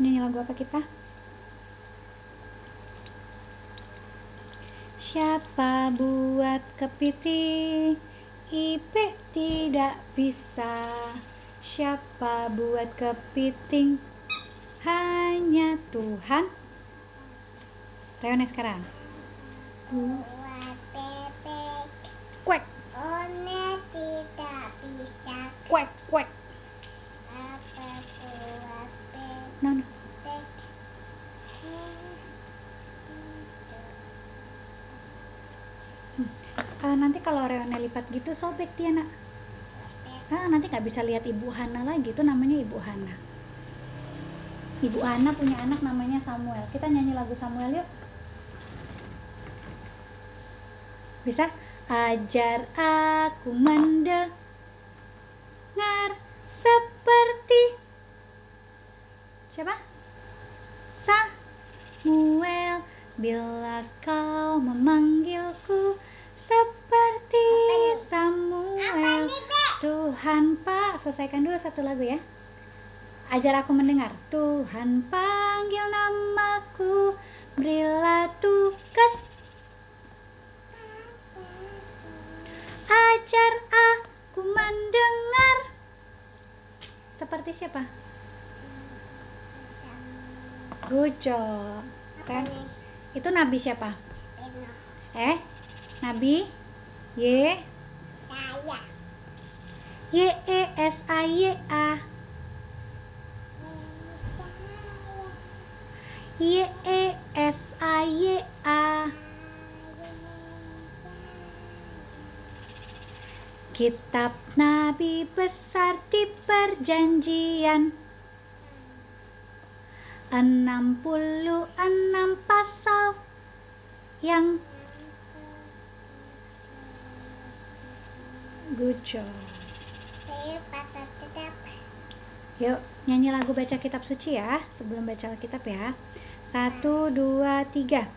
Nyanyi lagu apa kita? Siapa buat kepiting? Ipe tidak bisa. Siapa buat kepiting? Hanya Tuhan. Reone sekarang. Buat bebek, Kuek, one tidak bisa. kuek, kuek. Eh, nanti kalau Reone lipat gitu sobek dia nak. Ah, nanti nggak bisa lihat Ibu Hana lagi. Itu namanya Ibu Hana. Ibu Hana punya anak namanya Samuel. Kita nyanyi lagu Samuel yuk. Bisa? Ajar aku mendengar seperti siapa? Bila kau memanggilku seperti Samuel. Tuhan Pak, selesaikan dulu satu lagu ya. Ajar aku mendengar. Tuhan panggil namaku, berilah tugas. Ajar aku mendengar. Seperti siapa? Good job. Kan? Itu nabi siapa? Eh? Nabi? Y? Saya. Y E S A Y A. Y E S A Y A. Kitab Nabi besar di perjanjian 66 pasal yang good job. Yuk, nyanyi lagu baca kitab suci ya, sebelum baca Alkitab ya. Satu, dua, tiga.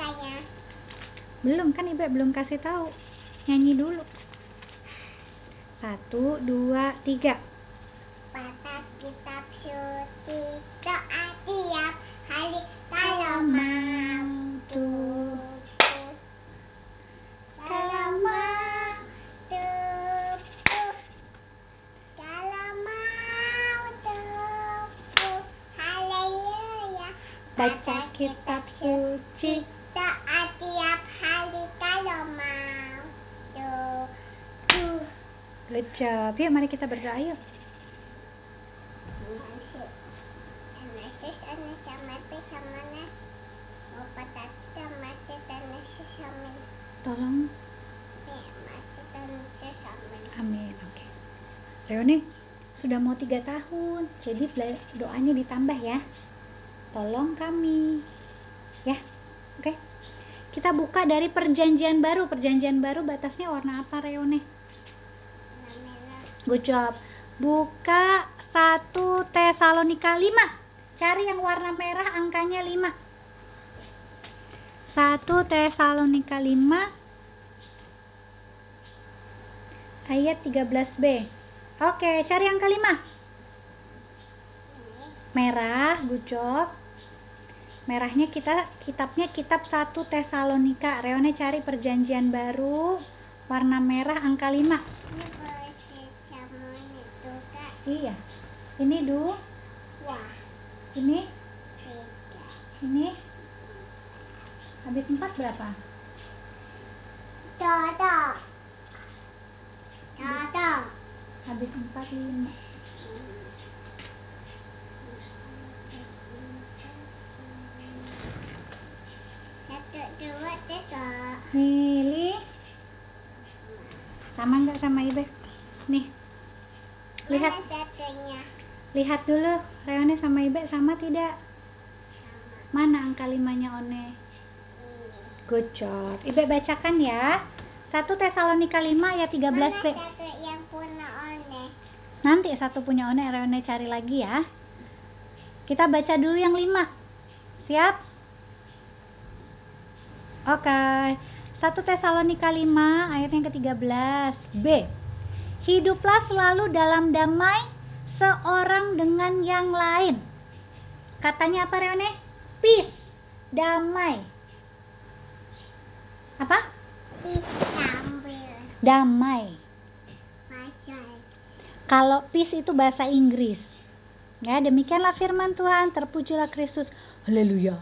Ini apanya? Belum kan Ibe belum kasih tahu. Nyanyi dulu. Satu, dua, tiga. Baca kitab suci doa tiap hari kalau mau tubuh. Kalau mau tubuh. Kalau mau tubuh. Haleluya. Baca kitab suci. Doa tiap hari kalau mau tubuh. Job. Yuk mari kita berdoa yuk. Tolong. Amin. Oke. Reone sudah mau tiga tahun, jadi doanya ditambah ya. Tolong kami, ya. Oke. Kita buka dari perjanjian baru. Perjanjian baru batasnya warna apa, Reone? Good job. Buka 1 Tesalonika 5. Cari yang warna merah angkanya 5. 1 Tesalonika 5 ayat 13b. Oke, cari angka 5. Ini Merah, good job. Merahnya kita kitabnya kitab 1 Tesalonika. Reone cari perjanjian baru warna merah angka 5. Iya. Ini du, Wah, ini, tiga. ini. Habis 4 berapa? Dodo. Dodo. Habis 4 5. Satu, dua, tiga. Milih. Sama nggak sama Ibe? Nih. Lihat, satunya? lihat dulu. Reone sama Ibe sama tidak? Sama Mana angka limanya One? ini. Good job. Ibe bacakan ya. 1 Tesalonika 5 ayat 13b. Mana satu yang punya one? Nanti satu punya One, Reone cari lagi ya. Kita baca dulu yang 5. Siap? Oke. 1 Tesalonika 5 ayat yang ke-13. B. Hiduplah selalu dalam damai seorang dengan yang lain. Katanya apa Reone? Peace. Damai. Apa? Disambil. Damai. Kalau peace itu bahasa Inggris. Ya, demikianlah firman Tuhan, terpujilah Kristus. Haleluya.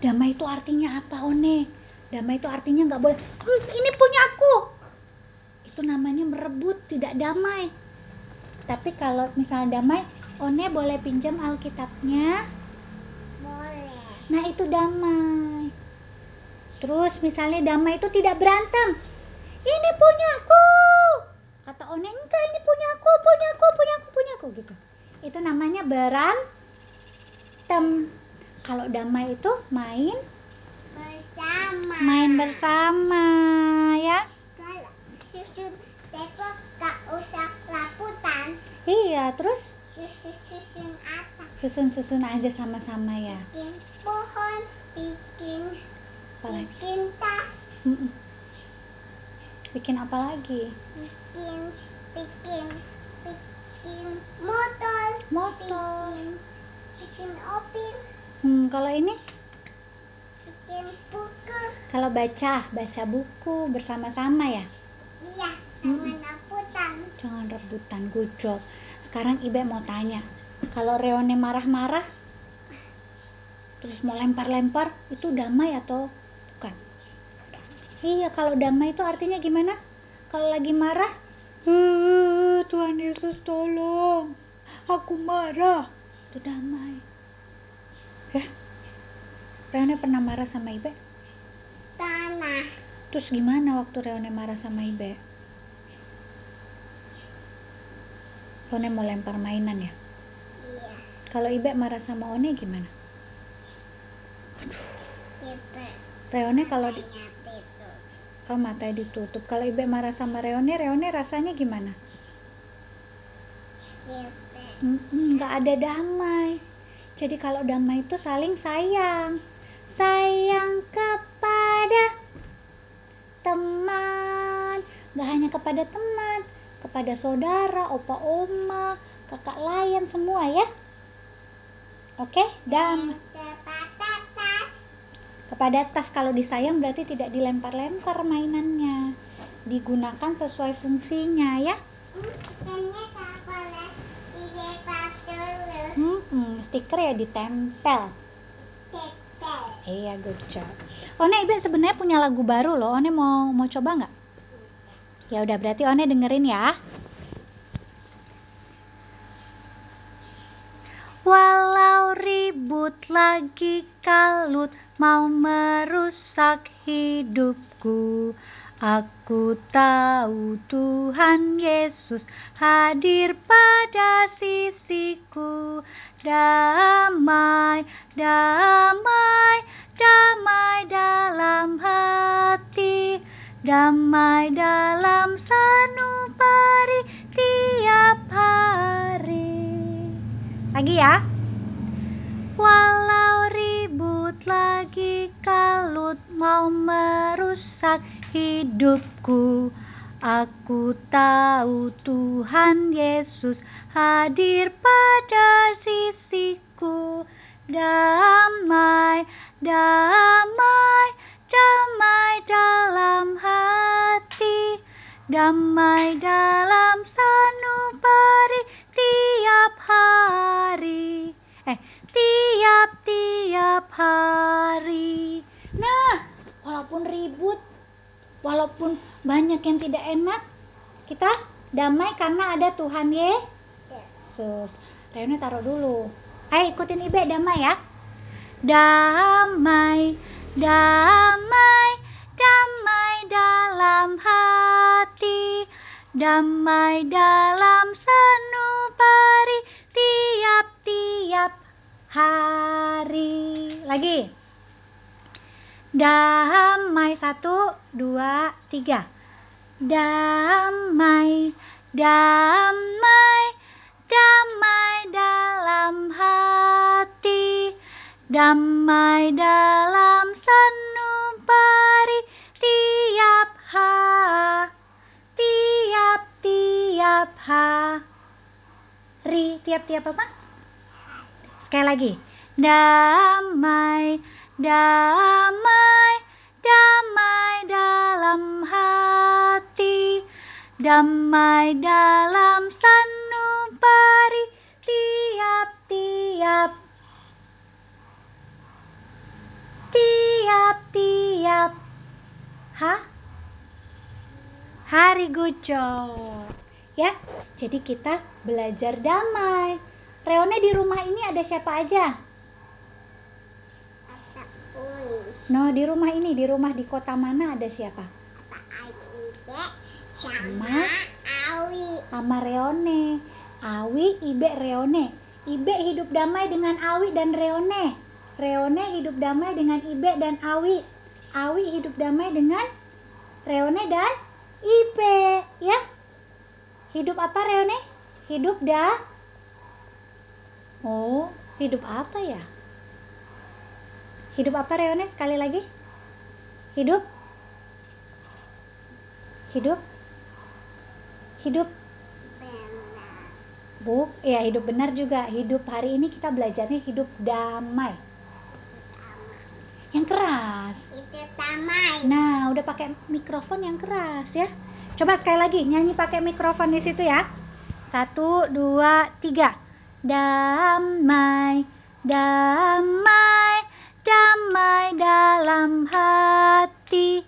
Damai itu artinya apa, One? Damai itu artinya nggak boleh, "Hmm, ini punya aku. Itu namanya merebut, tidak damai. Tapi kalau misalnya damai, One boleh pinjam Alkitabnya. Boleh. Nah, itu damai. Terus misalnya damai itu tidak berantem. Ini punya aku. Kata One, enggak ini punya aku, punya aku, punya aku, punya aku gitu. Itu namanya berantem. Kalau damai itu main Bersama. main bersama ya. Susun teko gak usah laputan. Iya, terus Susun-susun apa? susun-susun aja sama-sama ya. Bikin pohon, bikin Apalagi? bikin tas. Bikin apa lagi? bikin bikin bikin motor, Motor. bikin bikin opil, Hmm, kalau ini bikin buku. kalau baca, baca buku bersama-sama ya. Iya, jangan laputan. Jangan rebutan, good job. Sekarang Ibe mau tanya, kalau Reone marah-marah, terus mau lempar-lempar, itu damai atau bukan? Iya, kalau damai itu artinya gimana? Kalau lagi marah, "Eh, Tuhan Yesus tolong, aku marah. Itu damai. Ya, Reone pernah marah sama Ibe? Tanah. Terus gimana waktu Reone marah sama Ibe? Reone mau lempar mainan ya? Iya, Kalau Ibe marah sama One gimana? tipe. Reone kalau di, oh matanya ditutup. Kalau Ibe marah sama Reone, Reone rasanya gimana? Nggak ada damai. Jadi kalau damai itu saling sayang. Sayang kepada teman. Nggak hanya kepada teman, kepada saudara, opa oma, kakak layan semua ya. Oke, damai. Kepada tas. Kepada tas kalau disayang berarti tidak dilempar-lempar mainannya. Digunakan sesuai fungsinya ya. Hmm. Hmm, stiker ya ditempel. Tepel. Iya, good job. One Ibe sebenarnya punya lagu baru loh. One mau mau coba nggak? Ya udah berarti One dengerin ya. Walau ribut lagi kalut mau merusak hidupku Aku tahu Tuhan Yesus hadir pada sisiku Damai, damai, damai dalam hati Damai dalam sanubari tiap hari. Lagi ya? Walau ribut lagi kalut mau merusak hidupku. Aku tahu Tuhan Yesus hadir pada sisiku. Damai, damai, damai dalam hati. Damai dalam sanubari tiap hari. Eh, tiap-tiap hari. Nah, walaupun ribut Walaupun banyak yang tidak enak Kita damai karena ada Tuhan Yesus. Reone taruh dulu. Ayo ikutin Ibe damai ya Damai, damai, damai dalam hati. Damai dalam sanubari tiap-tiap hari. Lagi. Damai satu, dua, tiga. Damai, damai, damai dalam hati, damai dalam sanubari tiap hari, tiap tiap hari, tiap tiap apa? Sekali lagi, damai, damai, damai dalam hati, damai dalam sanubari tiap-tiap tiap-tiap. Ha hari gucok ya jadi kita belajar damai. Reone di rumah ini ada siapa aja. No di rumah ini di rumah di kota mana ada siapa? Sama Awi. sama Reone. Awi Ibe Reone. Ibe hidup damai dengan Awi dan Reone Reone hidup damai dengan Ibe dan Awi. Awi hidup damai dengan Reone dan Ibe ya? Hidup apa Reone? Hidup dah oh hidup apa ya? Hidup apa Reone? Sekali lagi. Hidup? Hidup? Hidup? Benar. Bu, ya hidup benar juga. Hidup hari ini kita belajarnya hidup damai. Yang keras. Itu. Nah, udah pakai mikrofon yang keras ya. Coba sekali lagi nyanyi pakai mikrofon di situ ya. Satu, dua, tiga. Damai, damai, damai dalam hati,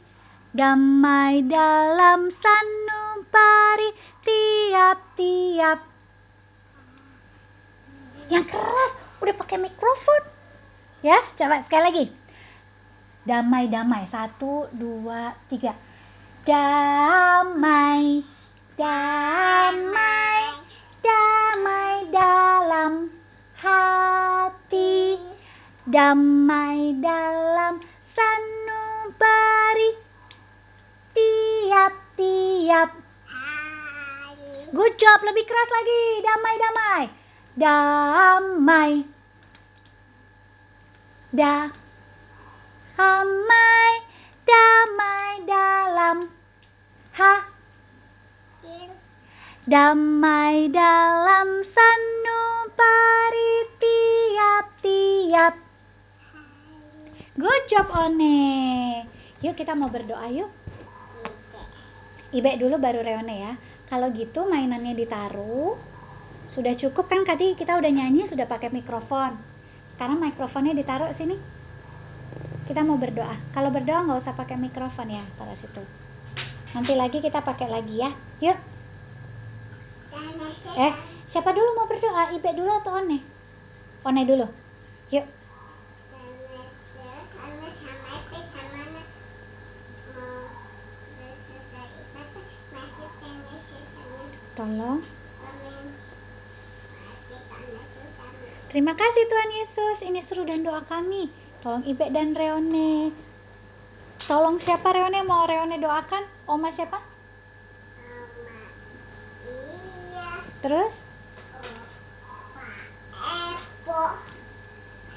damai dalam sanubari tiap-tiap yang keras udah pakai mikrofon ya coba sekali lagi damai damai satu dua tiga damai damai damai dalam hati damai dalam sanubari tiap-tiap. Good job, lebih keras lagi. Damai, damai. Damai. Da. Damai, damai dalam ha. Damai dalam sanubari tiap-tiap. Good job, One. Yuk kita mau berdoa yuk. Ibe. Ibe dulu baru Reone ya. Kalau gitu mainannya ditaruh. Sudah cukup kan tadi kita udah nyanyi sudah pakai mikrofon. Sekarang mikrofonnya ditaruh sini. Kita mau berdoa. Kalau berdoa nggak usah pakai mikrofon ya, taruh situ. Nanti lagi kita pakai lagi ya. Yuk. Eh, siapa dulu mau berdoa? Ibe dulu atau One? One dulu. Yuk. Tolong. Terima kasih Tuhan Yesus. Ini seru dan doa kami. Tolong Ibe dan Reone. Tolong siapa Reone mau Reone doakan? Oma siapa? Oma iya Terus Opa Epo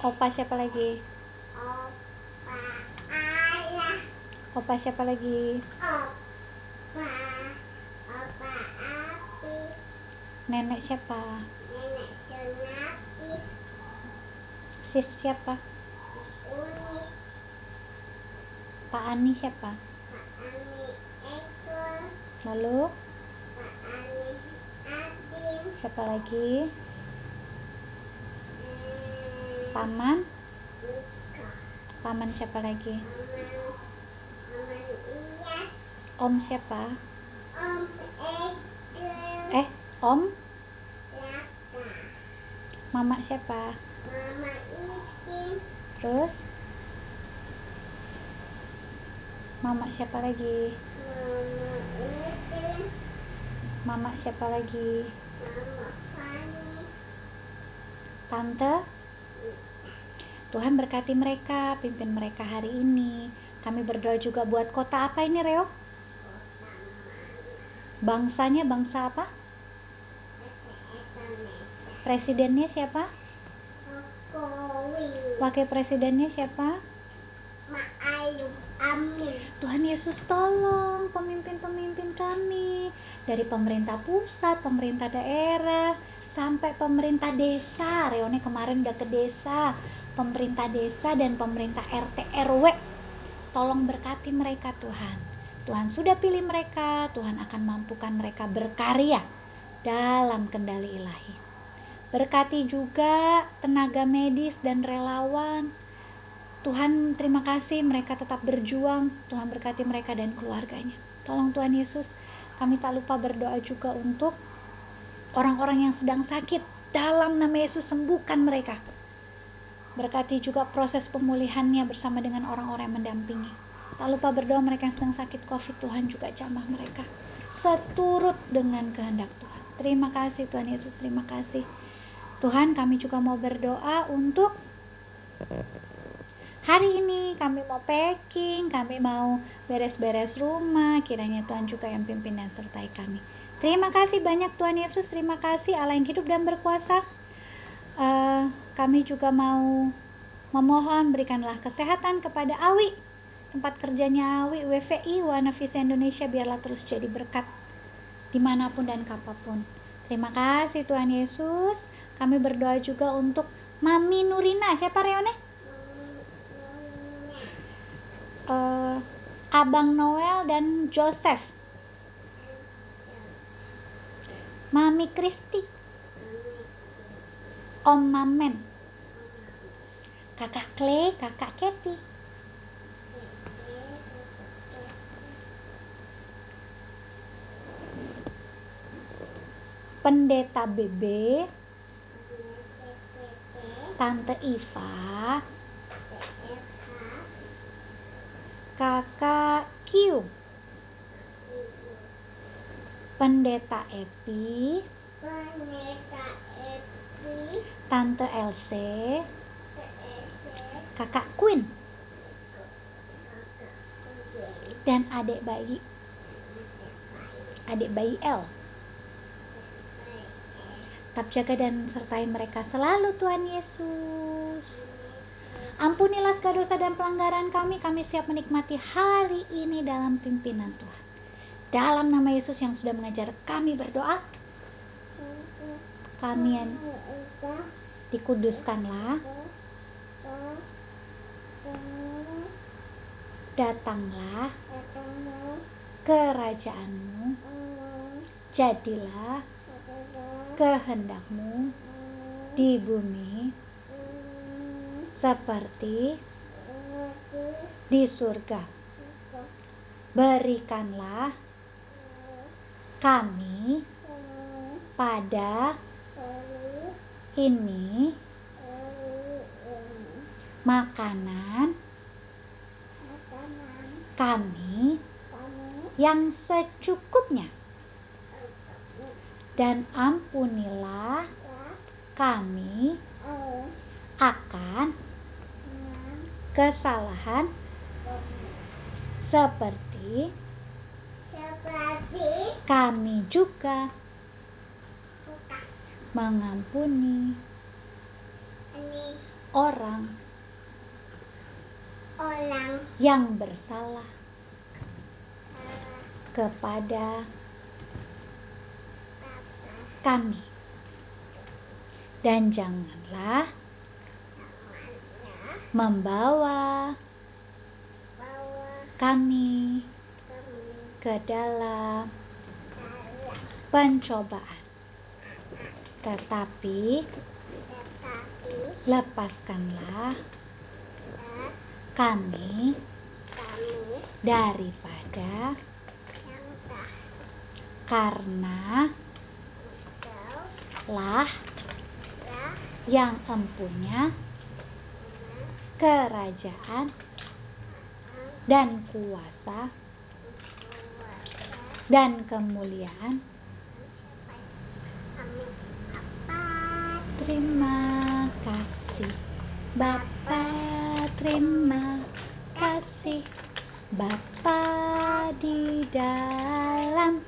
Opa siapa lagi? Opa Ayah Opa siapa lagi? Opa Opa Api Nenek siapa? Nenek Sunati Sis siapa? Pak Ani siapa? Pak Ani Ekor Lalu Pak Ani Adin siapa lagi? Hmm, Paman? Paman siapa lagi? Aman Aman Iyas Om siapa? Om Egel Eh, Om? Laka Mama siapa? Mama Isin Terus? Mama siapa lagi? Mama siapa lagi? Mama Fani Tante? Tuhan berkati mereka, pimpin mereka hari ini. Kami berdoa juga buat kota apa ini, Reo? Bangsanya bangsa apa? Presidennya siapa? Jokowi Wakil presidennya siapa? Ma'alum Amin Tuhan Yesus tolong pemimpin-pemimpin kami dari pemerintah pusat, pemerintah daerah, sampai pemerintah desa. Reone kemarin udah ke desa, pemerintah desa dan pemerintah RT RW. Tolong berkati mereka Tuhan. Tuhan sudah pilih mereka, Tuhan akan mampukan mereka berkarya dalam kendali ilahi. Berkati juga tenaga medis dan relawan. Tuhan terima kasih mereka tetap berjuang. Tuhan berkati mereka dan keluarganya. Tolong Tuhan Yesus, kami tak lupa berdoa juga untuk orang-orang yang sedang sakit. Dalam nama Yesus sembuhkan mereka. Berkati juga proses pemulihannya bersama dengan orang-orang yang mendampingi. Tak lupa berdoa mereka yang sedang sakit COVID, Tuhan juga jamah mereka. Seturut dengan kehendak Tuhan. Terima kasih Tuhan Yesus, terima kasih. Tuhan kami juga mau berdoa untuk hari ini kami mau packing, kami mau beres-beres rumah, kiranya Tuhan juga yang pimpin dan sertai kami. Terima kasih banyak Tuhan Yesus, terima kasih Allah yang hidup dan berkuasa. Eh, kami juga mau memohon berikanlah kesehatan kepada Awi, tempat kerjanya Awi, WVI, Wana Visa Indonesia, biarlah terus jadi berkat di mana pun dan kapan pun. Terima kasih Tuhan Yesus. Kami berdoa juga untuk Mami Nurina. Siapa Reone? Eh, Abang Noel dan Joseph. Mami Kristi. Om Mamen. Kakak Clay, Kakak Kathy. Pendeta Bebe, Tante Iva, Kakak Q, Pendeta Epi, Planeta Epi. Tante Else, PSC Kakak Queen, dan adik bayi, adik bayi L. Tetap jaga dan sertai mereka selalu Tuhan Yesus. Ampunilah segala dosa dan pelanggaran kami, kami siap menikmati hari ini dalam pimpinan Tuhan. Dalam nama Yesus yang sudah mengajar kami berdoa, kami yang dikuduskanlah, datanglah kerajaanmu, jadilah kehendakmu di bumi seperti di surga. Berikanlah kami pada ini makanan kami yang secukupnya dan ampunilah kami akan kesalahan? Seperti? Seperti? Kami juga suka. mengampuni orang orang. yang bersalah salah. kepada kami. Dan janganlah membawa kami ke dalam pencobaan. Tetapi lepaskanlah kami daripada karena lah yang empunya kerajaan dan kuasa dan kemuliaan terima kasih Bapa terima kasih Bapa di dalam.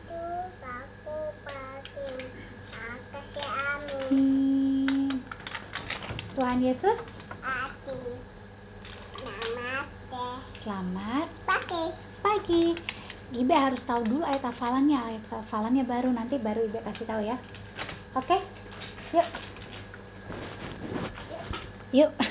Tuhan Yesus Harus tahu dulu ayat hafalannya ayat hafalannya baru nanti baru Ibe kasih tahu ya. Oke yuk. Yuk